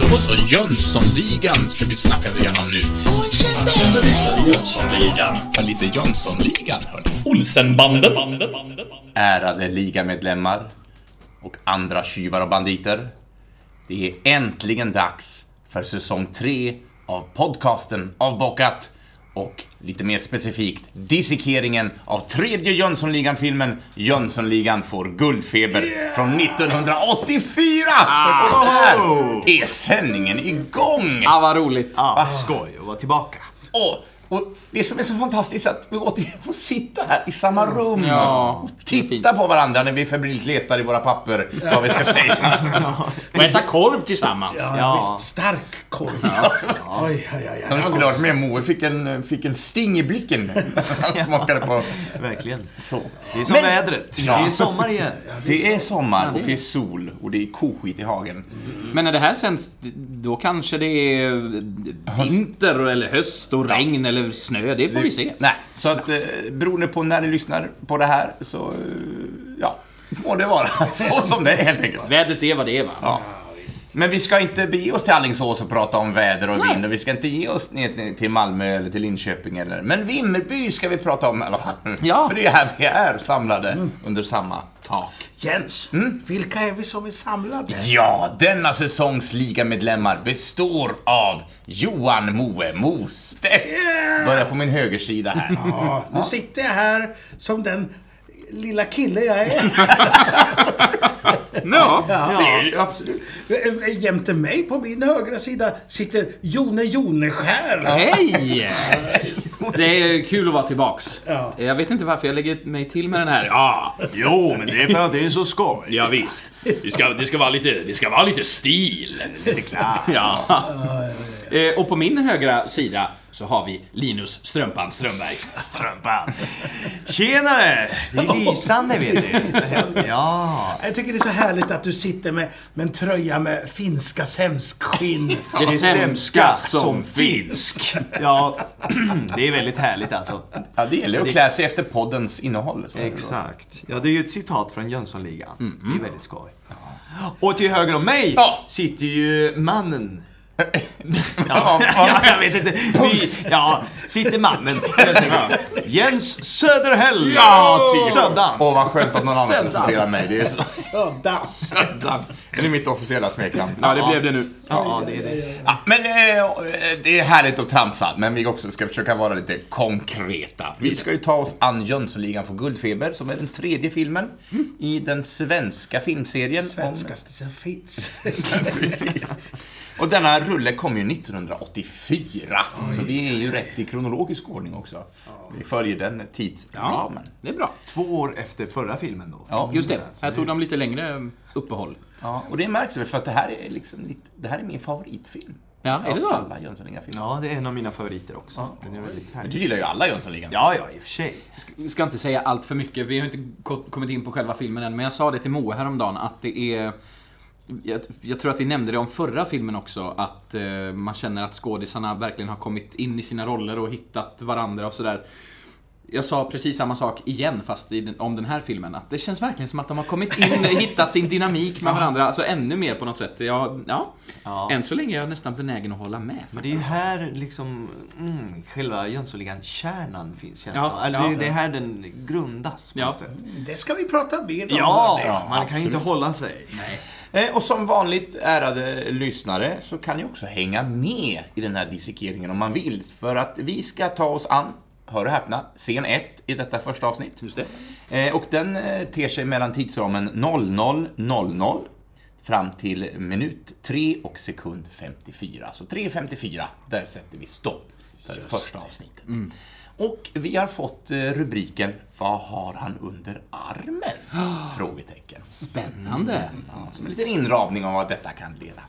Då så, Jönssonligan ska vi snacka igenom nu. Jönssonligan. Ja, lite Jönssonligan, hörni. Olsenbanden. Ärade ligamedlemmar och andra tjuvar och banditer. Det är äntligen dags för säsong 3 av podcasten Avbockat och lite mer specifikt dissekeringen av tredje Jönssonligan-filmen Jönssonligan får guldfeber från 1984! Och där är sändningen igång! Ja, vad roligt. Ah, skoj att vara tillbaka. Och, och det som är så fantastiskt är att vi återigen får sitta här i samma rum Ja, och det är titta på varandra när vi febrilt letar i våra papper vad vi ska säga. Och äta korv tillsammans. Ja, Ja. visst. Stark korv. Oj, oj, oj. De skulle varit med. Moe fick en, fick en sting i blicken när han smakade på... Verkligen. Så. Det är som Men- vädret. Ja. Det är sommar igen. Det är sommar Ja, det och det är sol och det är koskit i hagen. Men när det här sänds, då kanske det är vinter eller höst och regn eller snö. Det får vi se. Nej, så att eh, beroende på när ni lyssnar på det här så, eh, ja, må det vara så som det är helt enkelt. Vädret är vad det är va? Ja. Men vi ska inte bege oss till Alingsås och prata om väder och Nej. vind och vi ska inte ge oss ner till Malmö eller till Linköping eller... Men Vimmerby ska vi prata om i alla fall. Ja. För det är här vi är samlade under samma tak. Jens, vilka är vi som är samlade? Ja, denna säsongs ligamedlemmar består av Johan Moe Mostedt. Börjar på min högersida här. Ja, nu sitter jag här som den lilla kille jag är. Ja. Ju absolut. Jämte mig på min högra sida sitter Jone Joneskär. Hej! Det är kul att vara tillbaks. Ja. Jag vet inte varför jag lägger mig till med den här. Ja, Jo, men det är för att det är så skoj. ja visst. Det ska, det ska, vara, lite, det ska vara lite stil. Lite klass. Ja. Eh, Och på min högra sida så har vi Linus Strumpan Strömberg. Strumpan. Tjenare! Det är lysande, vet du. Ja. Jag tycker det är så härligt att du sitter med, med en tröja med finska sämskskinn. Det är sämska som finsk. Ja, det är väldigt härligt alltså. Ja, det gäller att klä sig efter poddens innehåll. Så. Exakt. Ja, det är ju ett citat från Jönssonligan. Det är väldigt skoj. Och till höger om mig Ja. sitter ju mannen. Ja, Ja, ja. jag vet inte. Vi, ja, sitter mannen. Jens Söderhäll. Ja. Söddan. Åh, vad skönt att någon annan presenterar mig. Det är så Sådär. söndag. Det är mitt officiella smeknamn. Ja, det blev det nu. Ja, det är det. Ja, men eh, det är härligt att tramsa, men vi också ska försöka vara lite konkreta. Vi ska ju ta oss an Jönssonligan för guldfeber, som är den tredje filmen i den svenska filmserien. Svenskaste som finns. Precis. Och denna rulle kom ju 1984, så vi är ju rätt i kronologisk ordning också. Vi följer den tidsramen. Det är bra. Två år efter förra filmen då. Ja, Just det. Här tog de lite längre uppehåll. ja, och det märks väl för att det här är liksom lite, det här är min favoritfilm. Ja, är det så? Alla Jönssonligan-filmer. Ja, det är en av mina favoriter också. Den är väldigt Men härlig. Du gillar ju alla Jönssonligan. Ja, ja, i och för sig. Vi ska inte säga allt för mycket, vi har inte ko- kommit in på själva filmen än, men jag sa det till Moe häromdagen att det är... Jag, jag tror att vi nämnde det om förra filmen också, att eh, man känner att skådisarna verkligen har kommit in i sina roller och hittat varandra och sådär. Jag sa precis samma sak igen, fast i den, om den här filmen. Att det känns verkligen som att de har kommit in, hittat sin dynamik med varandra. Alltså ännu mer på något sätt. Ja, ja. Ja. Än så länge är jag nästan benägen att hålla med. Men det är ju här liksom, mm, själva Jönssonligan-kärnan finns känns Ja, det Eller ja. det, är här den grundas på Ja. något sätt. Det ska vi prata mer om. Ja, man kan ju inte hålla sig. Eh, Och som vanligt, ärade lyssnare, så kan ni också hänga med i den här dissekeringen om man vill. För att vi ska ta oss an, hör och häpna, scen 1 i detta första avsnitt. Just det. Eh, Och den eh, ter sig mellan tidsramen 00.00 fram till minut 3 och sekund 54. Så 3.54, där sätter vi stopp för det första avsnittet. Och vi har fått eh, rubriken Vad har han under armen? Frågetecken. Spännande. Ja, som en liten inramning av vad detta kan leda.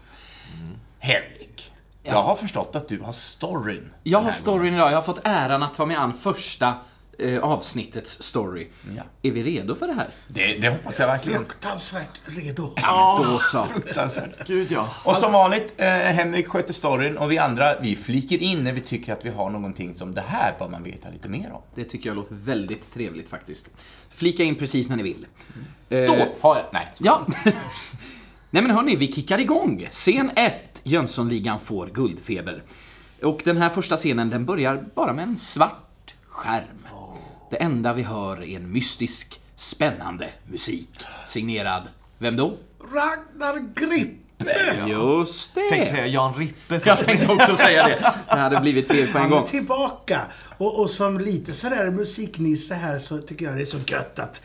Henrik, jag har förstått att du har storyn. Jag har storyn idag. Jag har fått äran att ta mig an första eh, avsnittets story. Ja. Är vi redo för det här? Det, det hoppas jag verkligen. Fruktansvärt redo. Då så. Fruktansvärt. Gud ja. Och som vanligt, eh, Henrik sköter storyn och vi andra, vi fliker in när vi tycker att vi har någonting som det här bör man veta lite mer om. Det tycker jag låter väldigt trevligt faktiskt. Flika in precis när ni vill. Då har jag... Nej. Ja. Nej men hörni, vi kickar igång. Scen 1. Jönssonligan får guldfeber. Och den här första scenen, den börjar bara med en svart skärm. Det enda vi hör är en mystisk, spännande musik. Signerad, vem då? Ragnar Grippe! Just Tänkte det! säga Jan Rippe Jag först. tänkte också säga det. Det hade blivit fel på en Han är gång. tillbaka. Och, och som lite sådär musiknisse här så tycker jag det är så gött att,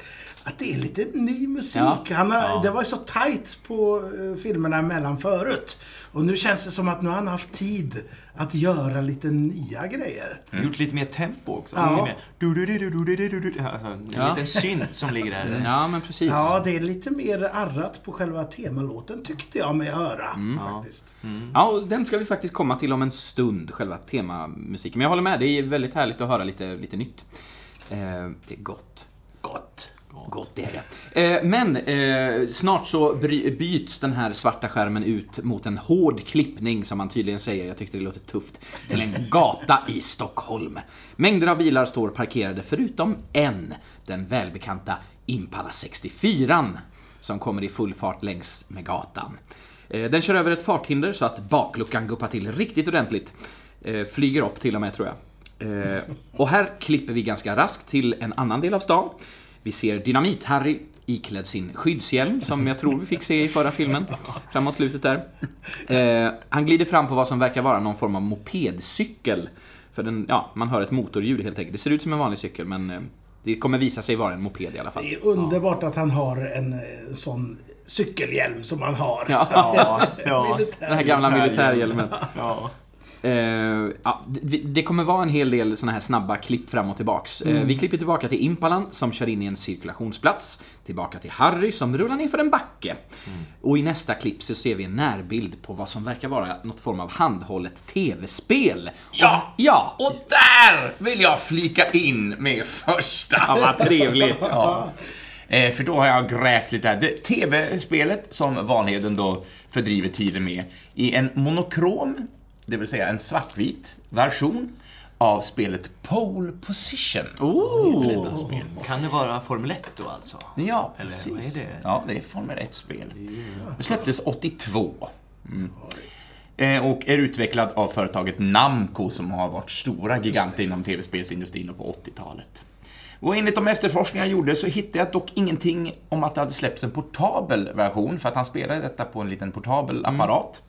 att det är lite ny musik. Ja. Han har, Det var ju så tight på eh, filmerna emellan förut. Och nu känns det som att nu har han haft tid att göra lite nya grejer. Gjort lite mer tempo också. Ja. Lite mer du, du, du, du, du, du, du, du. En Ja. liten synt som ligger där. Ja, men precis. Ja, det är lite mer arrat på själva temalåten tyckte jag mig höra. Faktiskt. Ja, och den ska vi faktiskt komma till om en stund, själva temamusiken. Men jag håller med, det är väldigt härligt att höra lite, lite nytt. Eh, det är gott. Gott. Gott är det. Eh, men eh, snart så byts den här svarta skärmen ut mot en hård klippning, som man tydligen säger, jag tyckte det låter tufft, till en gata i Stockholm. Mängder av bilar står parkerade förutom en, den välbekanta Impala 64 som kommer i full fart längs med gatan. Eh, den kör över ett farthinder så att bakluckan guppar till riktigt ordentligt. Flyger upp till och med tror jag. Och här klipper vi ganska raskt till en annan del av stan. Vi ser Dynamit-Harry iklädd sin skyddshjälm, som jag tror vi fick se i förra filmen, framåt slutet där. Eh, han glider fram på vad som verkar vara någon form av mopedcykel. För den, ja, man hör ett motorljud helt enkelt. Det ser ut som en vanlig cykel, men eh, det kommer visa sig vara en moped i alla fall. Det är underbart att han har en eh, sån cykelhjälm som han har. Ja, Ja, ja. den här gamla militärhjälmen. ja. Eh, ja, det, kommer vara en hel del såna här snabba klipp fram och tillbaks. Eh, vi klipper tillbaka till Impalan som kör in i en cirkulationsplats. Tillbaka till Harry som rullar ner för en backe. Och i nästa klipp så ser vi en närbild på vad som verkar vara något form av handhållet TV-spel. Ja! Ja! Och där vill jag flika in med första. Ja, vad trevligt. Ja. Eh, för då har jag grävt lite här. TV-spelet som Vanheden då fördriver tiden med i en monokrom, det vill säga en svartvit version av spelet Pole Position. Oh. spel. Kan det vara Formel 1 då alltså? Ja, Eller precis. vad är det? Ja, det är Formel 1-spel. Det släpptes 82. Mm. Eh, Och är utvecklad av företaget Namco som har varit stora giganter inom tv-spelsindustrin på 80-talet. Och enligt de efterforskningar jag gjorde så hittade jag dock ingenting om att det hade släppts en portabel version för att han spelade detta på en liten portabel apparat. Eh,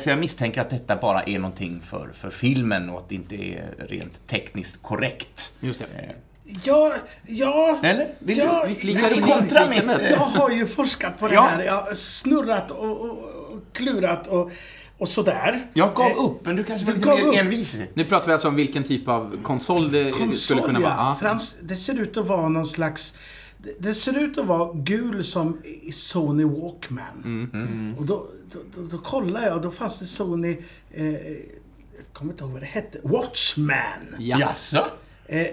Så jag misstänker att detta bara är någonting för, för filmen och att det inte är rent tekniskt korrekt. Just det. Eh, Ja, ja. Eller? Vill ja, du, vi flikar vill du in kontra mitt... Jag har ju forskat på det Ja. här. Jag har snurrat och, och, och klurat och, och sådär. Jag gav Eh, upp, men du kanske var du lite mer upp. envis. Nu pratar vi alltså om vilken typ av konsol det skulle Konsol, kunna vara. ja. Ja. Frans, det ser ut att vara någon slags... det- ser ut att vara gul som i Sony Walkman. Mm. Och då, då, då, då kollade jag och då fanns det Sony... Eh, jag kommer inte ihåg vad det hette. Watchman. Ja. Jaså? Eh,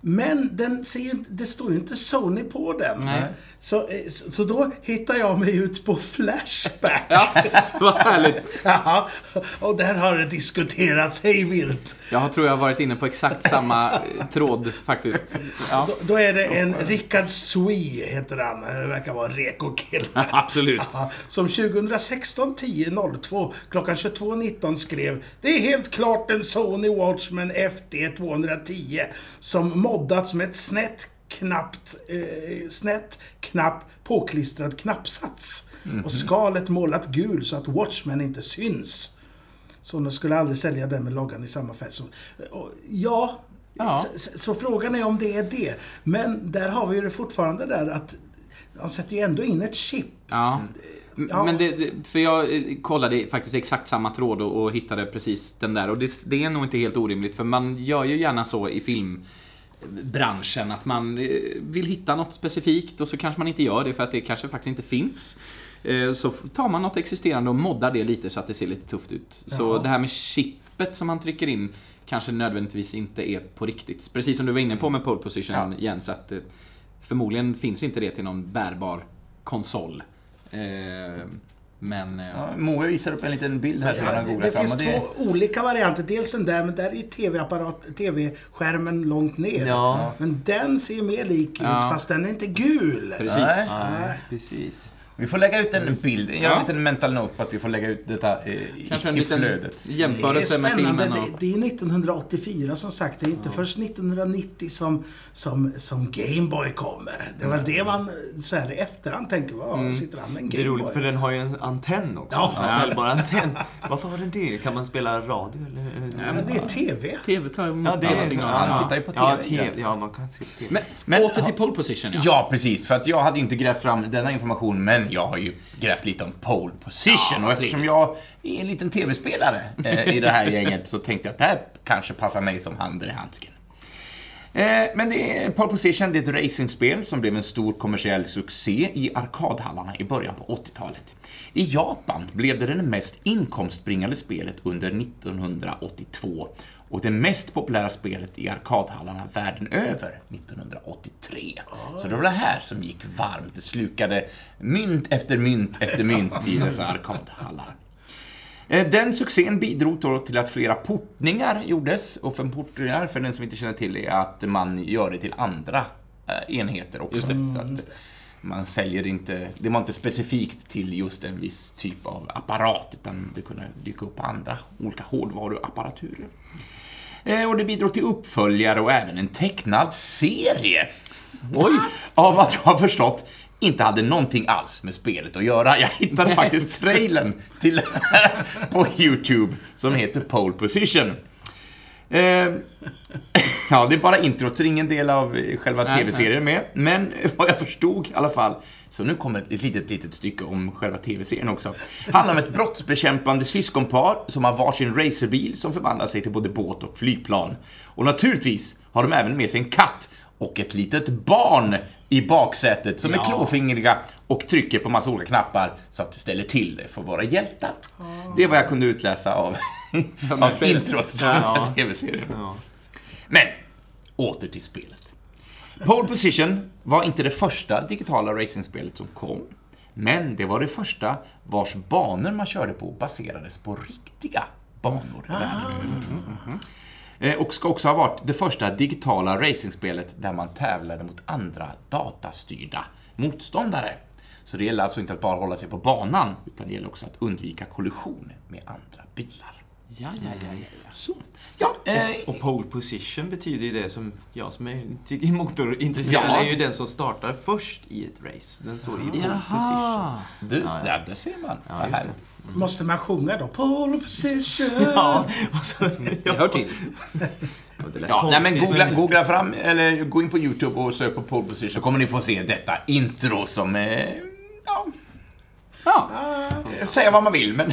men den ser ju inte, det står ju inte Sony på den. Nej. Så, eh, så, då hittar jag mig ut på Flashback. Ja, vad härligt. Ja, och där har det diskuterats hej vilt. Jag tror jag har varit inne på exakt samma eh, tråd faktiskt. Ja, Då, då är det en Rickard Swee, heter han. Det verkar vara en reko-kille. absolut. Ja, Som 2016 10.02 klockan 22.19 skrev Det är helt klart en Sony Watchman FD 210 som moddats med ett snett knappt, eh, snett knapp påklistrad knappsats. Och skalet målat gul så att Watchman inte syns. Så de skulle aldrig sälja den med loggan i samma färg. Så, och, ja, Ja. Så, så, frågan är om det är det. Men där har vi ju det fortfarande där att han sätter ju ändå in ett chip. Ja. M- Ja. Men det, för jag eh, kollade faktiskt exakt samma tråd och, och hittade precis den där. Och det, det är nog inte helt orimligt, för man gör ju gärna så i filmbranschen att man eh, vill hitta något specifikt och så kanske man inte gör det för att det kanske faktiskt inte finns. Eh, Så tar man något existerande och moddar det lite så att det ser lite tufft ut. Så Ja. det här med chippet som man trycker in kanske nödvändigtvis inte är på riktigt. Precis som du var inne på med pole position Ja. Jens, att eh, förmodligen finns inte det till någon bärbar konsol. Men... eh, Ja, Moe visar upp en liten bild här som han Ja, har det, fram. finns två olika varianter. Dels den där, men där är ju TV-apparat, TV-skärmen långt ner. Ja. Men den ser ju mer lik ut, Ja. fast den är inte gul. Precis. Nej. Nej, precis. Vi får lägga ut en bild, göra Ja. en liten mental note på att vi får lägga ut detta i, Kanske en i flödet. Det är jämförelse med filmen. Det, Och... det är 1984 som sagt. Det är inte först 1990 som, som, som Gameboy kommer. Det var det man så här i efterhand tänker, vad sitter han med en Det är roligt Gameboy? för den har ju en antenn också. Ja. Ja. En fällbar antenn. Varför har den det? Kan man spela radio eller? Ja, det är TV. TV tar emot Ja, det är signaler. Han tittar ju på Ja, TV. TV. Ja, man kan se TV. Men, Men- åter till pole position ja. Ja, precis. För att jag hade inte grävt fram denna information, men jag har ju grävt lite om pole position. och eftersom jag är en liten TV-spelare eh, i det här gänget så tänkte jag att det här kanske passar mig som handen i handsken. Eh, men det är, pole position det är ett racingspel som blev en stor kommersiell succé i arkadhallarna i början på 80-talet. I Japan blev det det mest inkomstbringande spelet under 1982 och det mest populära spelet i arkadhallarna världen över 1983. Så det var det här som gick varmt. Det slukade mynt efter mynt efter mynt i dessa arkadhallar. Eh, Den succén bidrog då till att flera portningar gjordes. Och för portningar, för den som inte känner till är att man gör det till andra eh, enheter också. Så att man säljer inte, det var inte specifikt till just en viss typ av apparat, utan det kunde dyka upp på andra olika hårdvaruapparaturer. Eh, Och det bidrog till uppföljare och även en tecknad serie. Oj! Av vad jag har förstått inte hade någonting alls med spelet att göra. Jag hittade faktiskt trailern till på YouTube som heter Pole Position. Eh, ja, det är bara introt, så ingen del av eh, själva Nej, tv-serien med. Men vad jag förstod i alla fall, så nu kommer ett litet, litet stycke om själva tv-serien också. handlar om ett brottsbekämpande syskonpar som har varsin racerbil som förvandlar sig till både båt och flygplan. Och naturligtvis har de även med sig en katt och ett litet barn i baksätet som är klåfingriga och trycker på massa olika knappar så att det ställer till det för våra hjältar. Det är vad jag kunde utläsa av, av introt till här tv-serien. Men, åter till spelet. Pole Position var inte det första digitala racingspelet som kom, men det var det första vars banor man körde på baserades på riktiga banor världen över. Eh, Eh, och ska också ha varit det första digitala racingspelet där man tävlade mot andra datastyrda motståndare. Så det gäller alltså inte att bara hålla sig på banan, utan det gäller också att undvika kollision med andra bilar. Ja, ja, ja, ja. Så. Ja, eh, Och pole position betyder ju det som jag som är, motorintresserad Ja. är ju den som startar först i ett race. Den står i pole position. Jaha. du, Där, där ser man. Ja, just härligt. Måste man sjunga då? Pole position! Ja, och så, Det hör till. Det Ja, nej, men googla, googla fram, eller gå in på YouTube och sök på pole position, så kommer ni få se detta intro som, eh, ja, Ja. säga vad man vill, men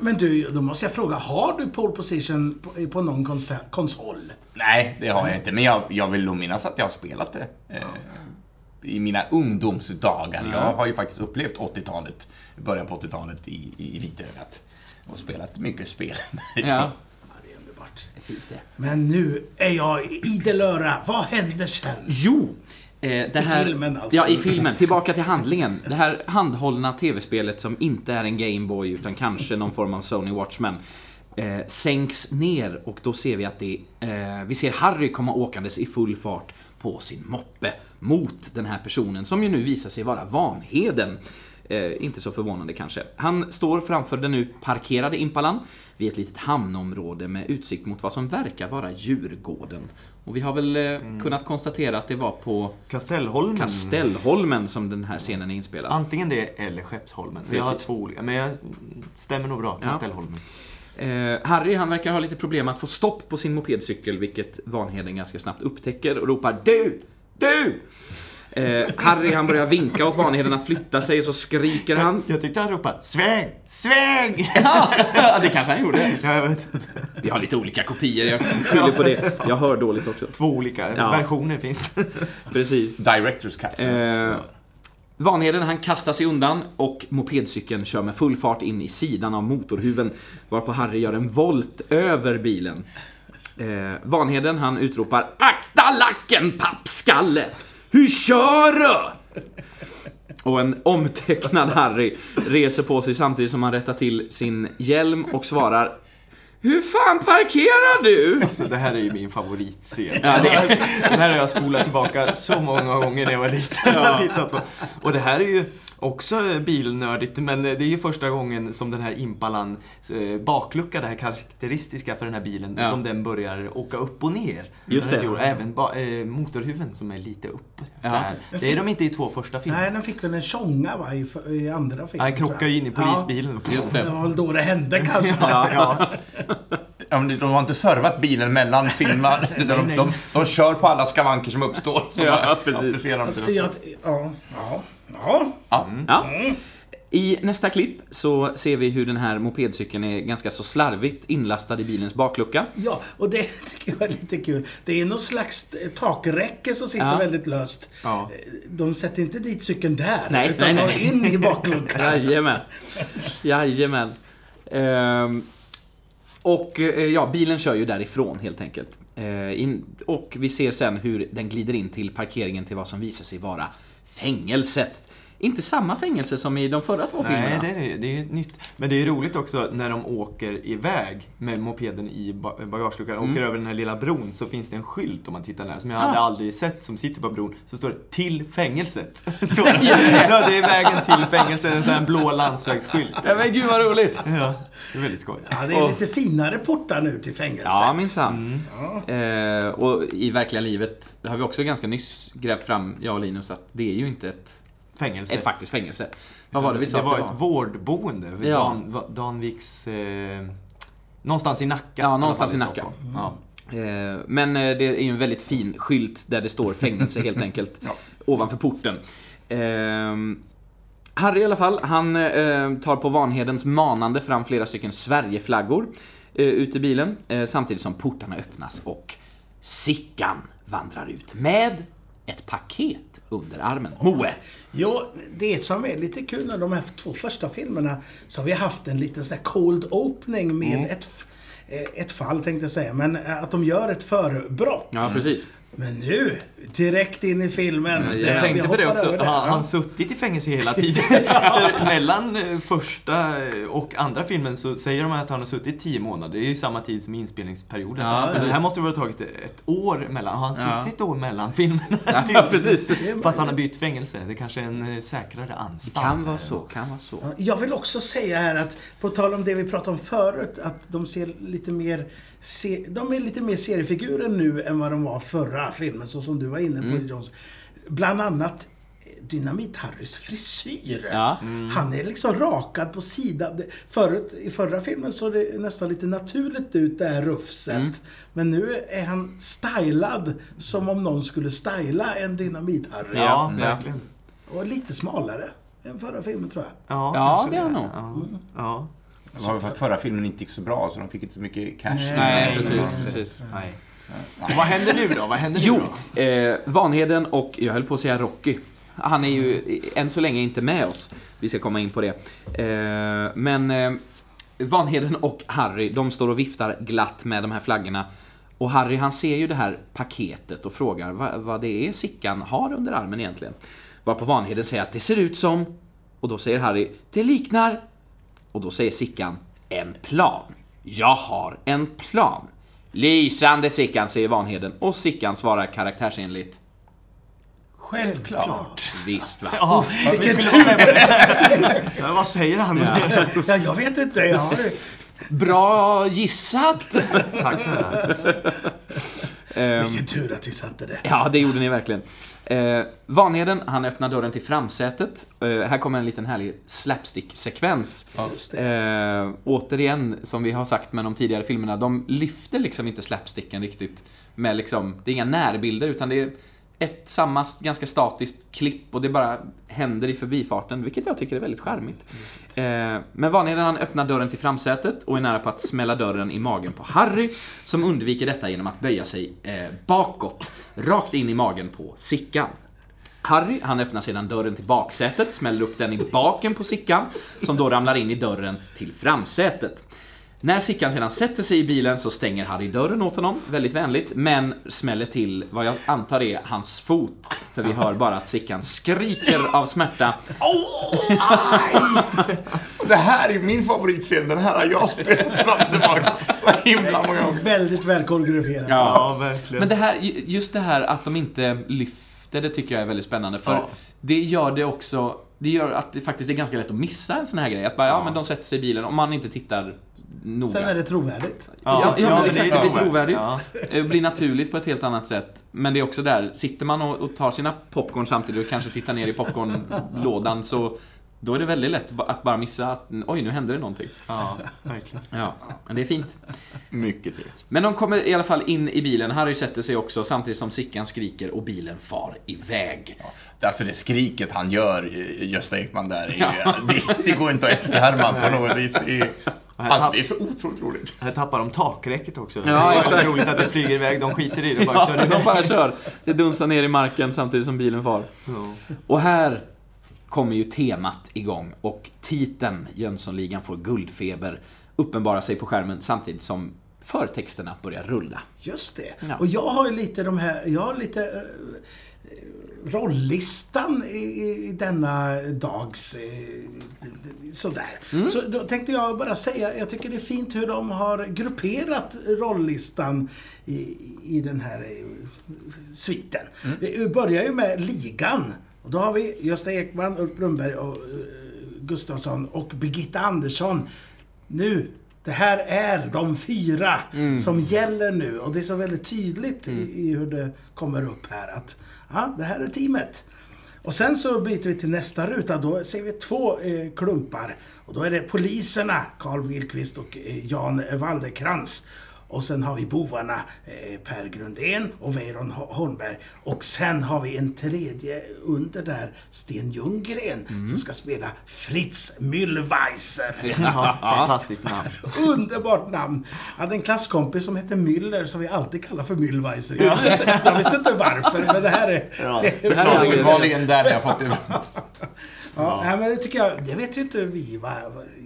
Men du, då måste jag fråga, har du pole position på, på någon konsol? nej, det har jag inte. Men jag, jag vill nog minnas att jag har spelat det. Eh, I mina ungdomsdagar. Jag har ju faktiskt upplevt 80-talet, början på 80-talet i, i vitögat. Och spelat mycket spel ja. Det är underbart. Det är fint det. Men nu är jag idel öra. Vad händer sen? Jo! Eh, här, filmen alltså. Ja, i filmen. Tillbaka till handlingen. Det här handhållna tv-spelet som inte är en Gameboy utan kanske någon form av Sony Watchman eh, sänks ner och då ser vi att det, eh, vi ser Harry komma åkandes i full fart på sin moppe mot den här personen som ju nu visar sig vara Vanheden. Eh, inte så förvånande kanske. Han står framför den nu parkerade Impalan vid ett litet hamnområde med utsikt mot vad som verkar vara Djurgården. Och vi har väl eh, kunnat konstatera att det var på Kastellholmen. Kastellholmen som den här scenen är inspelad. Antingen det eller Skeppsholmen. Vi har två olika, men jag stämmer nog bra. Ja. Kastellholmen. Eh, Harry han verkar ha lite problem att få stopp på sin mopedcykel, vilket Vanheden ganska snabbt upptäcker och ropar Du! Du! Eh, Harry han börjar vinka åt Vanheden att flytta sig och så skriker han. Jag tyckte han ropade Sväng! Sväng! Ja, det kanske han gjorde. Ja, jag vet inte. Vi har lite olika kopior, jag skyller på det. Jag hör dåligt också. Två olika Ja. versioner finns. Precis. Directors cut. Eh, Vanheden han kastar sig undan och mopedcykeln kör med full fart in i sidan av motorhuven varpå Harry gör en volt över bilen. Eh, Vanheden han utropar Akta lacken pappskalle! Hur kör du? Och en omtecknad Harry reser på sig samtidigt som han rättar till sin hjälm och svarar Hur fan parkerar du? Alltså, det här är ju min favoritscen. Ja, det är- Den här har jag spolat tillbaka så många gånger när jag var liten. på. Och det här är ju också bilnördigt, men det är ju första gången som den här Impalan eh, baklucka, det här karaktäristiska för den här bilen, Ja. som den börjar åka upp och ner. Just det. Och även ba- eh, motorhuven som är lite upp. Så Ja. här. Det är de inte i två första filmerna. Nej, den fick väl en tjonga va, i, i andra filmen. Han krockar ju in i polisbilen. Just Ja, det. det var väl då det hände kanske. Ja, ja. Ja, men de har inte servat bilen mellan filmerna. De, de, de, de kör på alla skavanker som uppstår. Så Ja, bara precis. Alltså, jag, ja, ja, ja. Ja. Ja. I nästa klipp så ser vi hur den här mopedcykeln är ganska så slarvigt inlastad i bilens baklucka. Ja, och det tycker jag är lite kul. Det är någon slags eh, takräcke som sitter Ja. väldigt löst. Ja. Eh, De sätter inte dit cykeln där, Nej, utan nej, nej. in i bakluckan. Jajamän. Jajamän. Ehm, och eh, ja, bilen kör ju därifrån helt enkelt. Eh, in, och vi ser sen hur den glider in till parkeringen till vad som visar sig vara fängelset. Inte samma fängelse som i de förra två Nej, filmerna. det är, det är nytt. Men det är roligt också när de åker iväg med mopeden i ba- bagageluckan, Mm. åker över den här lilla bron, så finns det en skylt om man tittar där, som jag Ja. hade aldrig sett, som sitter på bron. Så står det “Till fängelset”. står det. ja, det är vägen till fängelset, en sån här blå landsvägsskylt. Ja, men gud vad roligt! Ja, det är väldigt skoj. Ja, det är lite finare portar nu till fängelset. Ja, minsann. Eh, och i verkliga livet, det har vi också ganska nyss grävt fram, jag och Linus, att det är ju inte ett, Fängelse. ett faktiskt fängelse. Vad var det vi sa Det var ett vårdboende. Ja. Dan, Danviks... Eh, någonstans i Nacka. Ja, någonstans i Nacka. Stockholm. Ja. Eh, Men eh, det är ju en väldigt fin skylt där det står fängelse helt enkelt. Ovanför porten. Ehm, Harry i alla fall, han eh, tar på Vanhedens manande fram flera stycken Sverigeflaggor ut i bilen. Samtidigt som portarna öppnas och Sickan vandrar ut med ett paket under armen. Moe! Jo, det som är lite kul när de här två första filmerna så har vi haft en liten sån där cold opening med Mm. ett, eh, ett fall tänkte jag säga, men eh, att de gör ett förbrott. Ja, precis. Men nu, direkt in i filmen. Jag tänkte på det också, har Ja. han suttit i fängelse hela tiden? Mellan eh, första och andra filmen så säger de att han har suttit 10 månader. Det är ju samma tid som inspelningsperioden. Ja, Men det här måste väl ha tagit ett år mellan. Har han Ja. suttit då mellan filmerna? Ja, precis. Fast han har bytt fängelse. Det kanske är en eh, säkrare anstalt. Kan vara så, kan vara så. Jag vill också säga här att, på tal om det vi pratade om förut, att de ser lite mer se, de är lite mer seriefigurer nu än vad de var förra filmen, så som du var inne på Mm. Jones. Bland annat eh, Dynamit-Harrys frisyr. Ja. Han är liksom rakad på sidan. Förut, I förra filmen såg det nästan lite naturligt ut, det här rufset. Mm. Men nu är han stylad som om någon skulle styla en Dynamit-Harry. Ja, Ja. verkligen. Och lite smalare än förra filmen tror jag. Ja, Ja, det är han nog. Ja. ja. Det var för att förra filmen inte gick så bra, så de fick inte så mycket cash. Nej, precis, precis. Nej. Och vad händer nu då? Vad händer nu Jo, då? eh, Vanheden och, jag höll på att säga Rocky. Han är ju än så länge inte med oss. Vi ska komma in på det. Eh, men eh, Vanheden och Harry, de står och viftar glatt med de här flaggorna. Och Harry han ser ju det här paketet och frågar vad, vad det är Sickan har under armen egentligen. Varpå Vanheden säger att det ser ut som... Och då säger Harry, det liknar... Och då säger Sickan, en plan. Jag har en plan. Lysande Sickan, säger Vanheden. Och Sickan svarar karaktärsenligt. Självklart. Visst va? Ja, Vilken ja, vad säger han? Ja, jag vet inte. Jag har... Bra gissat! Tack så här. Ehm, Vilken tur att vi satte det. Ja, det gjorde ni verkligen. Eh, Vanheden, han öppnar dörren till framsätet. Eh, här kommer en liten härlig slapstick-sekvens. Eh, återigen, som vi har sagt med de tidigare filmerna, de lyfter liksom inte slapsticken riktigt. Med liksom, det är inga närbilder, utan det är ett samma ganska statiskt klipp och det bara händer i förbifarten, vilket jag tycker är väldigt charmigt. Eh, men Vanheden han öppnar dörren till framsätet och är nära på att smälla dörren i magen på Harry, som undviker detta genom att böja sig eh, bakåt, rakt in i magen på Sickan. Harry, han öppnar sedan dörren till baksätet, smäller upp den i baken på Sickan, som då ramlar in i dörren till framsätet. När Sickan sedan sätter sig i bilen så stänger Harry dörren åt honom, väldigt vänligt, men smäller till vad jag antar är hans fot. För vi hör bara att Sickan skriker av smärta. Det här är min favoritscen. Den här har jag spelat fram och tillbaka så himla många gånger. Väldigt väl koreograferat. Ja, verkligen. Men det här, just det här att de inte lyfter det tycker jag är väldigt spännande. För Ja. det gör det också, det gör att det faktiskt är ganska lätt att missa en sån här grej. Att bara, ja, men de sätter sig i bilen om man inte tittar noga. Sen är det trovärdigt. Ja, ja, men men exakt, är det blir trovärdigt. trovärdigt. Eh, blir naturligt på ett helt annat sätt. Men det är också där, sitter man och, och tar sina popcorn samtidigt och kanske tittar ner i popcornlådan så då är det väldigt lätt att bara missa att oj, nu händer det någonting. Ja, verkligen. Ja, men det är fint. Mycket trevligt. Men de kommer i alla fall in i bilen. Harry sätter sig också samtidigt som Sickan skriker och bilen far iväg. Alltså det skriket han gör, eh, Gösta Ekman där, är, det, det går inte att efterhärma på något vis. Alltså, det är så otroligt roligt. Här tappar de takräcket också. Ja, det är roligt att det flyger iväg. De skiter i det och bara Ja, kör de bara kör. Det dunsar ner i marken samtidigt som bilen far. Ja. Och här kommer ju temat igång och titeln Jönssonligan får guldfeber uppenbarar sig på skärmen samtidigt som förtexterna börjar rulla. Just det. Ja. Och jag har ju lite de här, jag har lite eh, rollistan i, i- denna dags eh, sådär. Mm. Så då tänkte jag bara säga, jag tycker det är fint hur de har grupperat rollistan i, i den här eh, sviten. Mm. Vi börjar ju med ligan. Och då har vi Gösta Ekman, Ulf Brunnberg och eh, Gustafsson och Birgitta Andersson. Nu, det här är de fyra som gäller nu. Och det är så väldigt tydligt i, i hur det kommer upp här att ja, det här är teamet. Och sen så byter vi till nästa ruta. Då ser vi två eh, klumpar. Och då är det poliserna, Carl Wilqvist och eh, Jan Waldekrans. Och sen har vi bovarna eh, Per Grundén och Weiron Ho- Holmberg. Och sen har vi en tredje under där, Sten Ljunggren, som ska spela Fritz Mühlweiser. Ja, fantastiskt namn. Underbart namn! Jag hade en klasskompis som hette Müller som vi alltid kallar för Mühlweiser. Jag visste inte, jag visste inte varför, men det här är... Ja, det här är Uppenbarligen där jag fått det. Ja, nej, men det tycker jag, det vet ju inte vi va.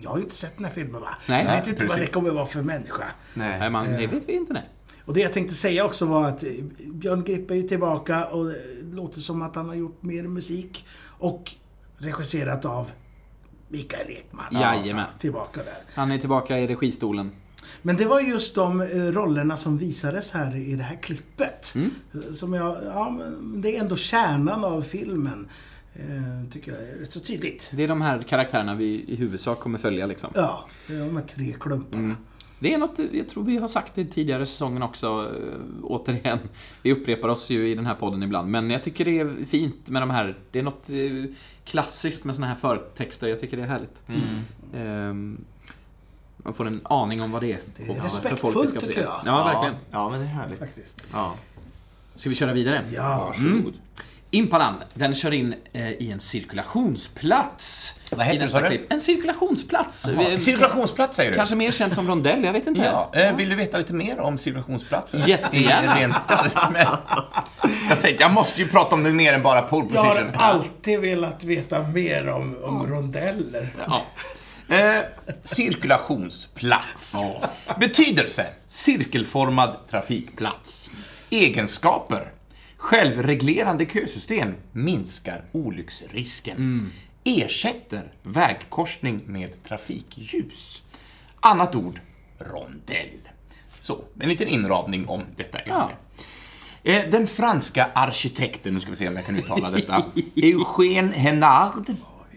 Jag har ju inte sett den här filmen va. Nej. jag vet inte vad precis. det kommer vara för människa. Nej. man, det vet vi inte. Nej. Och det jag tänkte säga också var att eh, Björn Grippe är tillbaka och det låter som att han har gjort mer musik. Och regisserat av Mikael Ekman. Jajamän. Tillbaka där. Han är tillbaka i registolen. Men det var just de eh, rollerna som visades här i det här klippet. Som jag, ja, det är ändå kärnan av filmen. Eh, tycker jag är så tydligt. Det är de här karaktärerna vi i huvudsak kommer följa liksom. Ja, det är de här tre klumparna. Det är något, jag tror vi har sagt det i tidigare säsongen också, äh, återigen. Vi upprepar oss ju i den här podden ibland, men jag tycker det är fint med de här, det är något eh, klassiskt med såna här förtexter, jag tycker det är härligt. Ehm, man får en aning om vad det är. Det är respektfullt, tycker jag. Ja, verkligen. Ja, men det är härligt. Faktiskt. Ja. Ska vi köra vidare? Ja. Mm. Impalan, den kör in eh, i en cirkulationsplats. Vad heter det, sa du? klipp. En cirkulationsplats. Vi- Cirkulationsplats säger du? Kanske mer känt som rondell, jag vet inte. Ja, eh, vill du veta lite mer om cirkulationsplatsen? Jättegärna. Rent allmänt. Jag tänkte, jag måste ju prata om det mer än bara pole Jag position. har alltid velat veta mer om, om rondeller. Ja. Eh, cirkulationsplats. Betydelse. Cirkelformad trafikplats. Egenskaper. Självreglerande kösystem minskar olycksrisken. Ersätter vägkorsning med trafikljus. Annat ord, rondell. Så, en liten inramning om detta ämne. Eh, Den franska arkitekten, nu ska vi se om jag kan uttala detta, Eugène Henard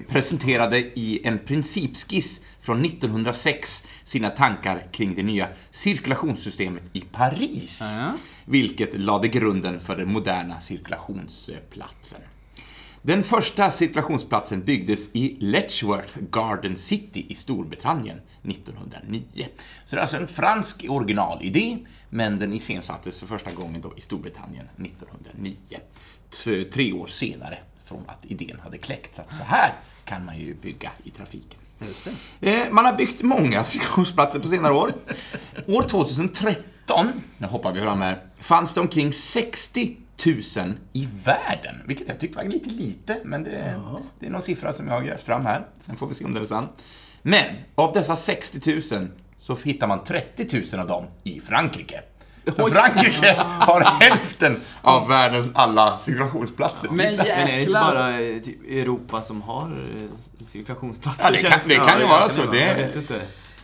presenterade i en principskiss från 1906 sina tankar kring det nya cirkulationssystemet i Paris, Ja. Vilket lade grunden för den moderna cirkulationsplatsen. Den första cirkulationsplatsen byggdes i Letchworth Garden City i Storbritannien 1909. Så det är alltså en fransk originalidé, men den iscensattes för första gången då i Storbritannien 1909. T- Tre år senare från att idén hade kläckts. Att så här kan man ju bygga i trafiken. Eh, Man har byggt många cirkulationsplatser på senare år. År 2013, nu hoppar vi fram här, fanns det omkring 60 000 i världen. Vilket jag tyckte var lite lite, men det, det är någon siffra som jag har grävt fram här. Sen får vi se om den är sann. Men av dessa 60 000 så hittar man 30 000 av dem i Frankrike. Så Frankrike har hälften av världens alla cirkulationsplatser. Men Men är det inte bara eh, typ Europa som har eh, cirkulationsplatser? Ja, det kan- det kan ju vara så. Det-.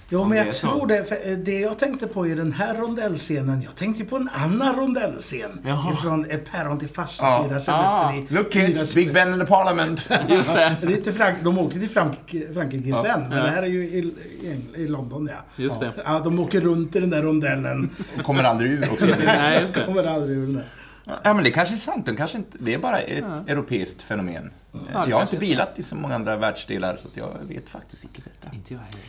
Jo, men jag tror det. För eh, det jag tänkte på i den här rondellscenen, jag tänkte på en annan rondellscen. Jaha. Ifrån eh, Päron till farsa Ja. firar semester Ah, i... Look kids, Big Ben in the Parliament. Just det. Det är inte Frank de åker till Frank Frankrike sen, men det här är ju i, i, i London ja. Just det. Ja, de åker runt i den där rondellen. Kommer aldrig ur också. Nej, just det. Kommer aldrig ur den där. Ja, men det kanske är sant. De kanske inte, det är bara ett europeiskt fenomen. det jag har inte bilat i så många andra världsdelar, så att jag vet faktiskt inte detta. Inte jag heller.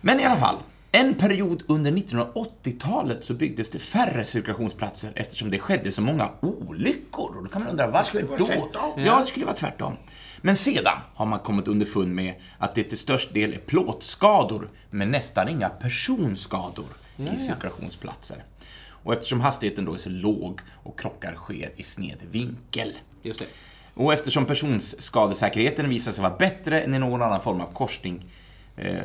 Men i alla fall. En period under 1980-talet så byggdes det färre cirkulationsplatser eftersom det skedde så många olyckor. Och då kan man undra varför då? tvärtom. Ja, det skulle vara tvärtom. Men sedan har man kommit underfund med att det till störst del är plåtskador, men nästan inga personskador i cirkulationsplatser. Och eftersom hastigheten då är så låg och krockar sker i sned vinkel. Just det. Och eftersom personskadesäkerheten visar sig vara bättre än i någon annan form av korsning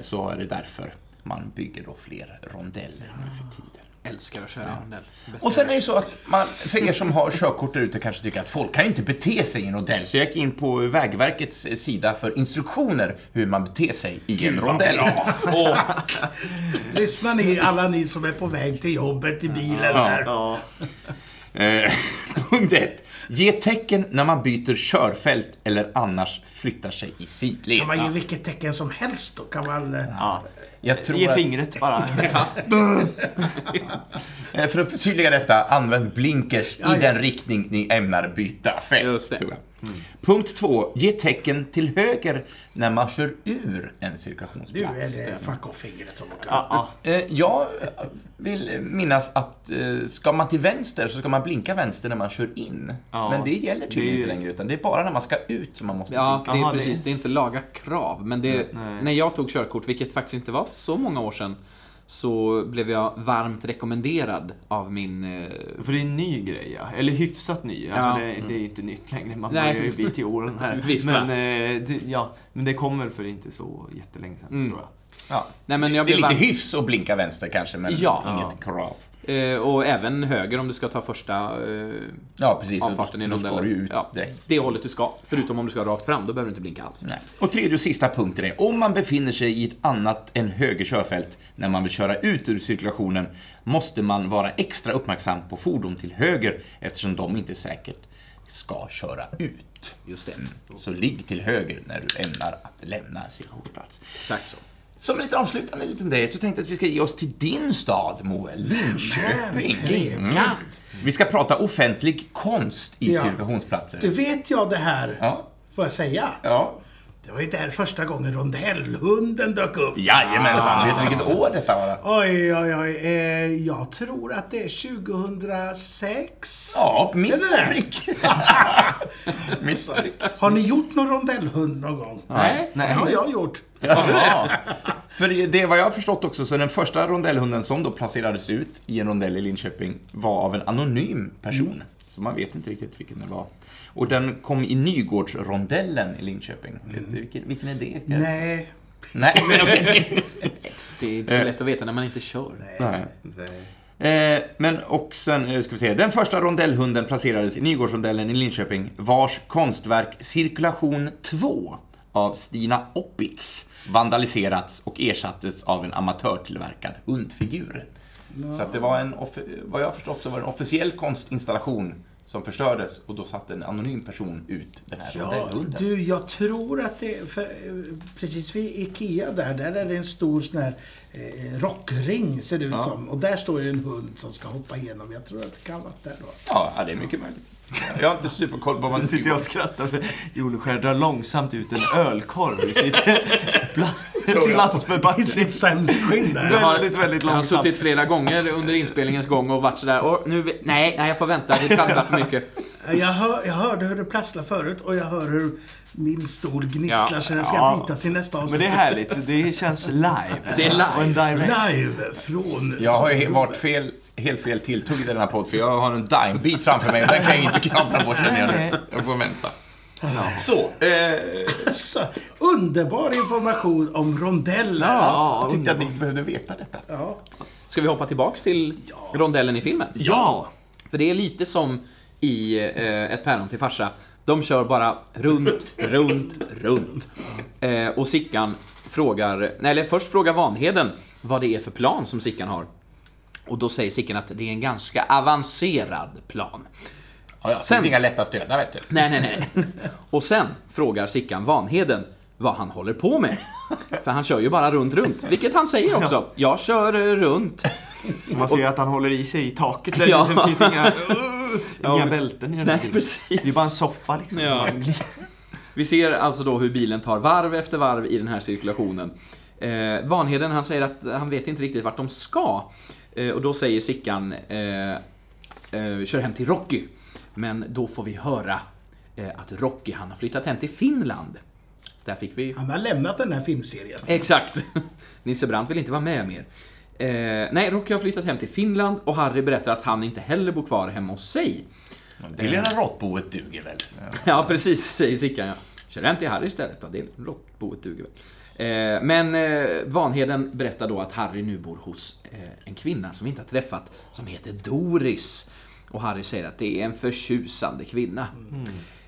så är det därför man bygger då fler rondeller nu för tiden. Älskar att köra rondell. Bästa Och sen är det ju så att man, för er som har körkort där ute kanske tycker att folk kan ju inte bete sig i en rondell. Så jag gick in på Vägverkets eh, sida för instruktioner hur man beter sig i en rondell. Och, Lyssnar ni, alla ni som är på väg till jobbet i bilen här. Ja, eh, punkt ett. Ge tecken när man byter körfält eller annars flyttar sig i sidled. Kan man ge vilket tecken som helst då? Kan man... eh, ja. Jag tror Ge att- fingret bara. Eh, För att förtydliga detta, använd blinkers Ja, i ja. den riktning ni ämnar byta fält. Just det. Jag. Punkt två, ge tecken till höger när man kör ur en cirkulationsplats. är det fuck off-fingret som åker. Ja, ja. Eh, Jag vill minnas att eh, ska man till vänster så ska man blinka vänster när man kör in. Ja, Men det gäller tydligen det inte längre, utan det är bara när man ska ut som man måste Ja, blinka. det är precis. Det är inte laga krav. Men det, när jag tog körkort, vilket faktiskt inte var så många år sedan, så blev jag varmt rekommenderad av min... eh, För det är en ny grej, ja. Eller hyfsat ny. Alltså, Ja. det, det är inte nytt längre. Man börjar ju bli till åren här. Visst, men, eh, det, ja, men det kommer för inte så jättelänge sedan, Mm. tror jag. Ja. Nej, men jag Det är lite varmt- hyfs att blinka vänster kanske, men Ja. inget krav. Eh, och även höger om du ska ta första eh, Ja, precis. avfarten i Då ska du ju ut ja, direkt. det hållet du ska. Förutom om du ska rakt fram, då behöver du inte blinka alls. Nej. Och tredje och sista punkten är, om man befinner sig i ett annat än höger körfält när man vill köra ut ur cirkulationen, måste man vara extra uppmärksam på fordon till höger eftersom de inte säkert ska köra ut. Just det. Mm. Så ligg till höger när du ämnar att lämna cirkulationsplats. Exakt så. Som en liten avslutande liten dejt så tänkte jag att vi ska ge oss till din stad, Moe, Linköping. Mm. Vi ska prata offentlig konst i Ja. cirkulationsplatser. Du vet jag det här, Ja, får jag säga? ja. Det var ju där första gången rondellhunden dök upp. Jajamensan, vet du vilket år detta var? Oj, oj, oj. Eh, jag tror att det är 2006. Ja, mitt det? prick. Har ni gjort någon rondellhund någon gång? Nej. Det har jag gjort. Jaha. För det vad jag har förstått också, så den första rondellhunden som då placerades ut i en rondell i Linköping var av en anonym person. Så man vet inte riktigt vilken det var. Och den kom i Nygårdsrondellen i Linköping. Du Vilken, vilken är det? Nej. Nej, men okej. Det är inte så lätt att veta när man inte kör. Nej. Eh, men och sen, eh, ska vi se, den första rondellhunden placerades i Nygårdsrondellen i Linköping, vars konstverk Cirkulation 2 av Stina Oppitz vandaliserats och ersattes av en amatörtillverkad hundfigur. Så att det var en, vad jag har förstått så var det en officiell konstinstallation som förstördes och då satte en anonym person ut den här Ja, du, jag tror att det... För, eh, precis vid IKEA där, där är det en stor sån här eh, rockring, ser det ut som. Och där står ju en hund som ska hoppa igenom. Jag tror att det kan vara där då. Ja, ja, det är mycket möjligt. Jag har inte superkoll på vad Nu sitter jag och skrattar för Joneskär drar långsamt ut en ölkorv i sitt bla- I lastförpackning. sitt sämsskinn där. Väldigt, väldigt Jag har långsamt. suttit flera gånger under inspelningens gång och varit sådär, och nu, nej, nej jag får vänta, det prasslar för mycket. Jag, hör, jag hörde hur det prasslade förut och jag hör hur min stol gnisslar Ja, så den ska ja. byta till nästa Men avsnitt. det är härligt. Det känns live. Det är live. Live från... Jag har ju varit fel, helt fel tilltugg i denna podd, för jag har en dime-bit framför mig och den kan jag inte knapra bort känner jag. Jag får vänta. Så, eh, Så, underbar information om rondeller. alltså. jag tyckte att ni behövde veta detta. Ja. Ska vi hoppa tillbaks till rondellen i filmen? Ja! För det är lite som i eh, Ett päron till farsa. De kör bara runt, runt, runt. Eh, och Sickan frågar, nej, eller först frågar Vanheden vad det är för plan som Sickan har. Och då säger Sickan att det är en ganska avancerad plan. Ja, ja, det Sen- finns inga lätta stötar, vet du. Nej, nej, nej. Och sen frågar Sickan Vanheden vad han håller på med. För han kör ju bara runt, runt. Vilket han säger också. Jag kör runt. Man ser att han håller i sig i taket. Där Ja. Det finns inga, uh, Ja, inga men- bälten i den här Nej, filmen. precis. Det är bara en soffa liksom. Ja. Vi ser alltså då hur bilen tar varv efter varv i den här cirkulationen. Eh, Vanheden han säger att han vet inte riktigt vart de ska. Eh, och då säger Sickan eh, eh, kör hem till Rocky. Men då får vi höra eh, att Rocky han har flyttat hem till Finland. Där fick vi Han har lämnat den här filmserien. Exakt. Nisse Brandt vill inte vara med mer. Eh, nej, Rocky har flyttat hem till Finland och Harry berättar att han inte heller bor kvar hemma hos sig. Det lilla råttboet duger väl? Ja, precis, säger Sickan. Ja. Kör hem till Harry istället då. Det råttboet duger väl. Eh, men eh, Vanheden berättar då att Harry nu bor hos eh, en kvinna som vi inte har träffat, som heter Doris. Och Harry säger att det är en förtjusande kvinna.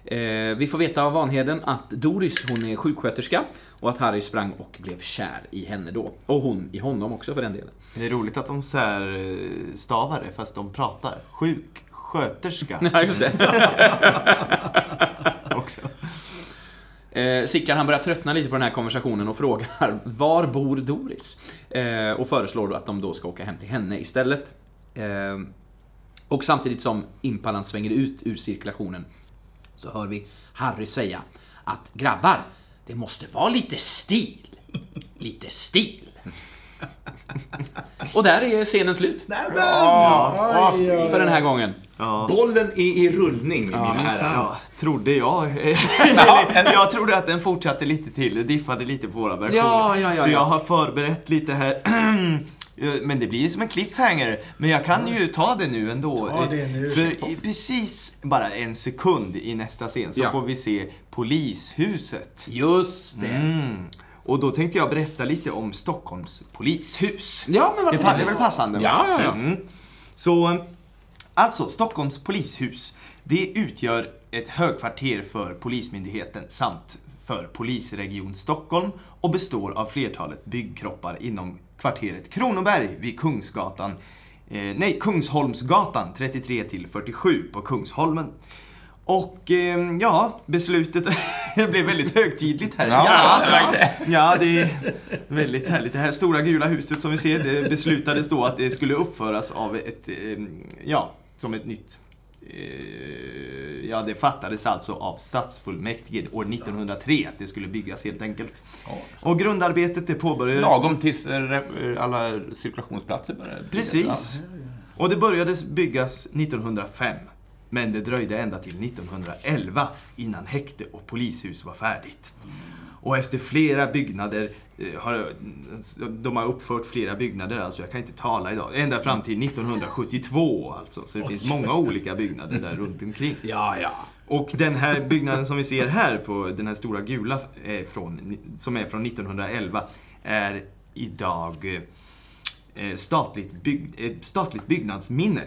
Eh, vi får veta av Vanheden att Doris, hon är sjuksköterska och att Harry sprang och blev kär i henne då. Och hon i honom också för den delen. Det är roligt att de särstavar det fast de pratar. Sjuksköterska Ja, just det. också. Eh, Sickan han börjar tröttna lite på den här konversationen och frågar var bor Doris? Eh, och föreslår då att de då ska åka hem till henne istället. Och samtidigt som Impalan svänger ut ur cirkulationen så hör vi Harry säga att grabbar, det måste vara lite stil. Lite stil. Och där är scenen slut Nej, men, oj, oj, för den här gången. Bollen är i rullning, mina minsann. herrar. Ja, trodde jag. Jag trodde att den fortsatte lite till. Det diffade lite på våra versioner. Ja, ja, ja, Så ja. jag har förberett lite här. Men det blir ju som en cliffhanger. Men jag kan ju ta det nu ändå. Ta det nu. För i precis bara en sekund i nästa scen så Ja. får vi se polishuset. Just det. Mm. Och då tänkte jag berätta lite om Stockholms polishus. Ja, men Det pa- det inte? är väl passande? Ja, ja, ja. Mm. Så, alltså Stockholms polishus. Det utgör ett högkvarter för Polismyndigheten samt för Polisregion Stockholm och består av flertalet byggkroppar inom kvarteret Kronoberg vid Kungsgatan, eh, nej, Kungsholmsgatan 33 till 47 på Kungsholmen. Och eh, ja, beslutet det blev väldigt högtidligt här. Ja, jag märkte Ja, det är väldigt härligt. Det här stora gula huset som vi ser, det beslutades då att det skulle uppföras av ett, eh, ja, som ett nytt eh, Ja, det fattades alltså av stadsfullmäktige år 1903 att det skulle byggas helt enkelt. Och grundarbetet det påbörjades... Lagom tills eh, re- alla cirkulationsplatser började byggas. Precis. Och det började byggas 1905. Men det dröjde ända till 1911 innan häkte och polishus var färdigt. Och efter flera byggnader, eh, har, de har uppfört flera byggnader, alltså jag kan inte tala idag, ända fram till 1972 alltså. Så det finns många olika byggnader där runt omkring. Ja, ja. Och den här byggnaden som vi ser här på den här stora gula eh, från, som är från 1911 är idag eh, statligt, bygg, statligt byggnadsminne.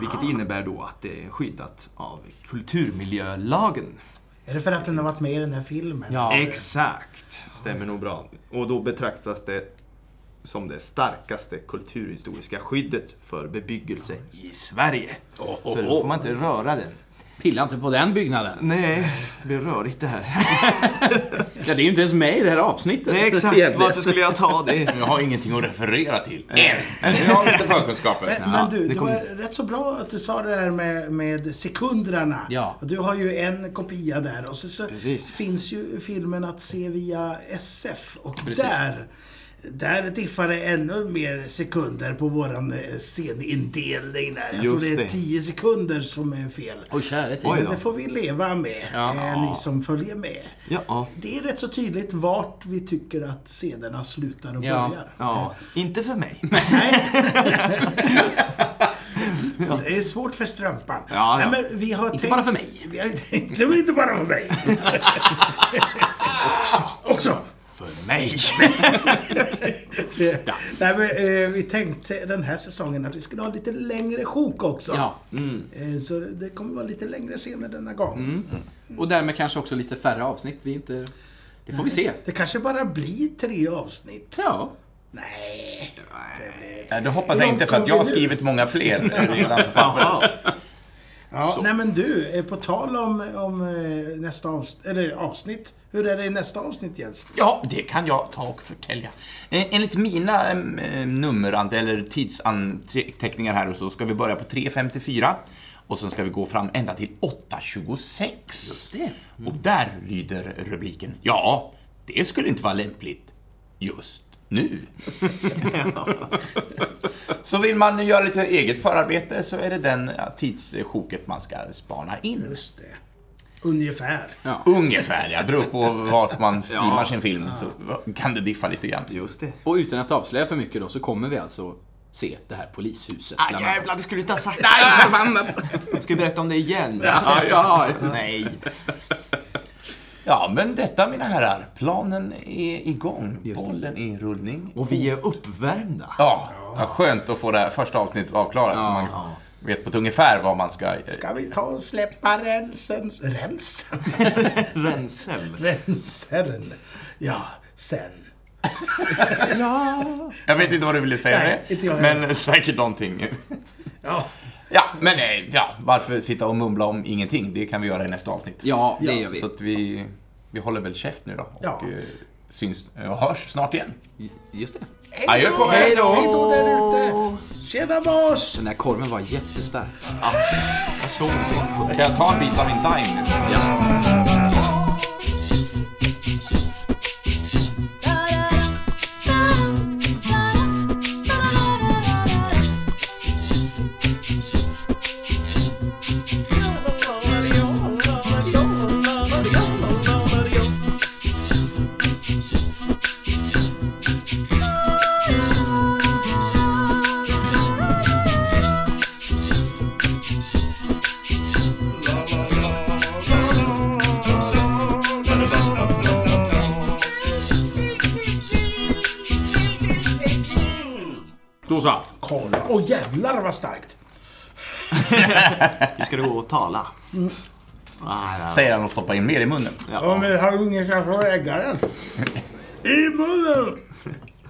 Vilket innebär då att det är skyddat av kulturmiljölagen. Är det för att den har varit med i den här filmen? Ja. Exakt, stämmer nog bra. Och då betraktas det som det starkaste kulturhistoriska skyddet för bebyggelse i Sverige. Så då får man inte röra den. Pilla inte på den byggnaden. Nej, det blir rörigt det här. Ja, det är ju inte ens med i det här avsnittet. Nej, exakt. Egentligen. Varför skulle jag ta det? Jag har ingenting att referera till. Än! Jag har lite förkunskaper. Men, men du, det det kommer- var rätt så bra att du sa det där med, med sekunderna. Ja. Du har ju en kopia där och så, så Precis. finns ju filmen att se via SF. Och Precis. där, där diffar det ännu mer sekunder på våran eh, scenindelning där. Jag Just tror det är det. 10 sekunder som är fel. Oj. Oj Men det får vi leva med, Ja. eh, ni som följer med. Ja. Det är rätt så tydligt vart vi tycker att scenerna slutar och Ja. börjar. ja. Inte för mig. Nej, Det är svårt för strumpan. Ja, ja. Nej, men vi har Inte tänkt... bara för mig. Vi har inte bara för mig. Också. Också. För mig. Det- Nej, men, eh, vi tänkte den här säsongen att vi skulle ha lite längre sjok också. Ja. Eh, så det kommer vara lite längre scener denna gång. Och därmed kanske också lite färre avsnitt. Vi inte... Det får vi se. Det kanske bara blir tre avsnitt. Ja. Nej. Nej, det hoppas jag inte för att jag har skrivit många fler redan på papper. Ja, nej men du, eh, på tal om, om eh, nästa avsnitt, eller avsnitt. Hur är det i nästa avsnitt Jens? Ja, det kan jag ta och förtälja. Eh, Enligt mina nummerant eller tidsanteckningar här så ska vi börja på 3.54 och sen ska vi gå fram ända till 8.26. Just det. Och där lyder rubriken Ja, det skulle inte vara lämpligt just nu. så vill man göra lite eget förarbete så är det den tidssjoket man ska spana in. Just det. Ungefär. ja. Ungefär, ja. Beror på vart man streamar Ja. sin film så kan det diffa lite grann. Just det. Och utan att avslöja för mycket då så kommer vi alltså se det här polishuset. Ah, jävlar, du skulle inte ha sagt det. Nej, förbannat! Ska vi berätta om det igen? Ja, ja. Nej. Ja, men detta mina herrar, planen är igång. Bollen är i rullning. Och vi är uppvärmda. Ja, vad skönt att få det här första avsnittet avklarat så man vet på ett ungefär vad man ska... Ska vi ta och släppa rälsen? Rälsen? Rensel. Rälsen. Ja, sen. Jag vet inte vad du ville säga Nej, med inte jag heller. men säkert någonting. Ja, Ja, men eh, ja, varför sitta och mumla om ingenting? Det kan vi göra i nästa avsnitt. ja, det Ja, gör vi. Så att vi, vi håller väl käft nu då och Ja. eh, syns och hörs snart igen. Just det. Hej då! Hej då där ute! Tjena boss! Den här korven var jättestark. Jag såg det. Kan jag ta en bit av min dime nu? Då Nu ska du gå och tala. Ah, ja. Säger han och stoppar in mer i munnen. Ja, men har du ingen kanske äggaren? I munnen!